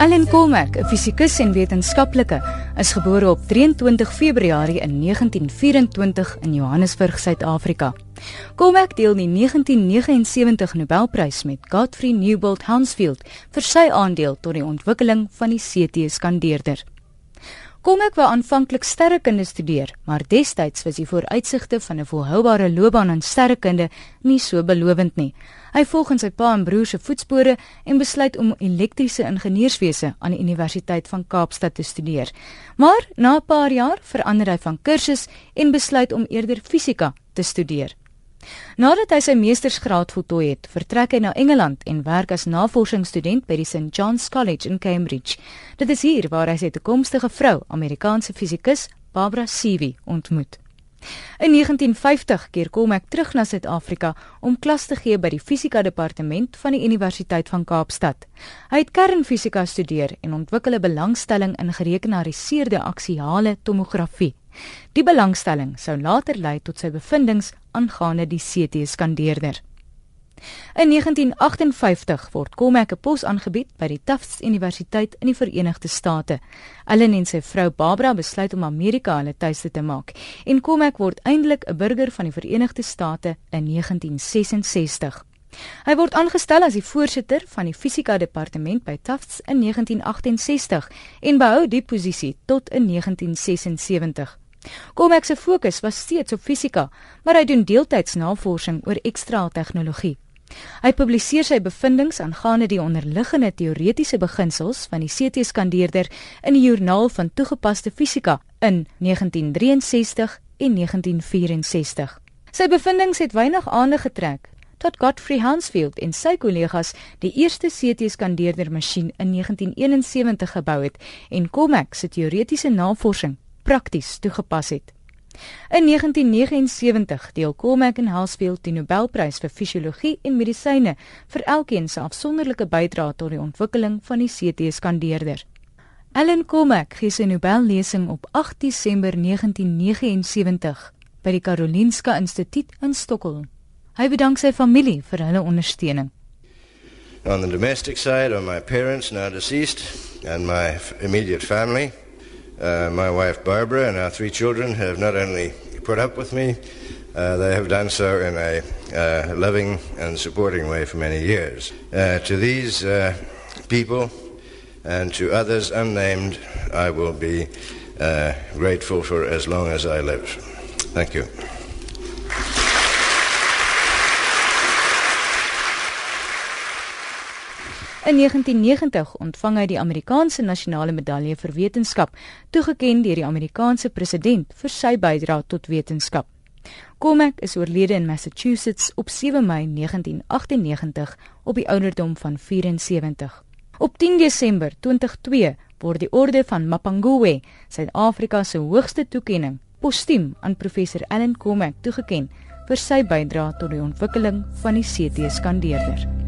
Alan Colmack, 'n fisikus en wetenskaplike, is gebore op 23 Februarie in 1924 in Johannesburg, Suid-Afrika. Colmack deel die 1979 Nobelprys met Godfrey Newbold Hansfield vir sy aandeel tot die ontwikkeling van die CT-skandeerder. Colmack wou aanvanklik sterrekunde studeer, maar destyds was die vooruitsigte van 'n volhoubare loopbaan in sterrekunde nie so belovend nie. Hy volg in sy pa en broer se voetspore en besluit om elektriese ingenieurswese aan die Universiteit van Kaapstad te studeer. Maar na 'n paar jaar verander hy van kursus en besluit om eerder fisika te studeer. Nadat hy sy meestersgraad voltooi het, vertrek hy na Engeland en werk as navorsingsstudent by die St John's College in Cambridge. Dit is hier waar hy sy toekomstige vrou, Amerikaanse fisikus Barbara Seavey, ontmoet. In 1950 keer kom ek terug na Suid-Afrika om klas te gee by die fisika departement van die Universiteit van Kaapstad. Hy het kernfisika studeer en ontwikkel 'n belangstelling in gerekenariseerde aksiale tomografie. Die belangstelling sou later lei tot sy bevindinge aangaande die CT-skandeerder. In 1958 word Colmack 'n pos aangebied by die Tufts Universiteit in die Verenigde State. Allen en sy vrou Barbara besluit om Amerika hulle tuiste te maak en Colmack word eindelik 'n burger van die Verenigde State in 1966. Hy word aangestel as die voorsitter van die fisika departement by Tufts in 1968 en behou die posisie tot in 1976. Colmack se fokus was steeds op fisika, maar hy doen deeltyds navorsing oor ekstra tegnologie. Hy publiseer sy bevindinge aangaande die onderliggende teoretiese beginsels van die CT-skandeerder in die Joernaal van Toegepaste Fisika in 1963 en 1964. Sy bevindinge het weinig aandag getrek tot Godfrey Hansfield en sy kollegas die eerste CT-skandeerder masjien in 1971 gebou het en Colmack se teoretiese navorsing prakties toegepas het. In 1979 deel Colmack en Hansfield die Nobelprys vir fisiologie en medisyne vir elkeen se afsonderlike bydrae tot die ontwikkeling van die CT-skandeerder. Alan Colmack gee sy Nobellesing op 8 Desember 1979 by die Karolinska Instituut in Stockholm. Hy bedank sy familie vir hulle ondersteuning. On the domestic side are my parents now deceased and my immediate family. Uh, my wife Barbara and our three children have not only put up with me, uh, they have done so in a uh, loving and supporting way for many years. Uh, to these uh, people and to others unnamed, I will be uh, grateful for as long as I live. Thank you. In 1990 ontvang hy die Amerikaanse Nasionale Medalje vir Wetenskap, toegekend deur die Amerikaanse president vir sy bydrae tot wetenskap. Colmack is oorlede in Massachusetts op 7 Mei 1998 op die ouderdom van 74. Op 10 Desember 2002 word die Orde van Mapungubwe, Suid-Afrika se hoogste toekenning, postuum aan professor Allan Colmack toegekend vir sy bydrae tot die ontwikkeling van die CT-skandeerder.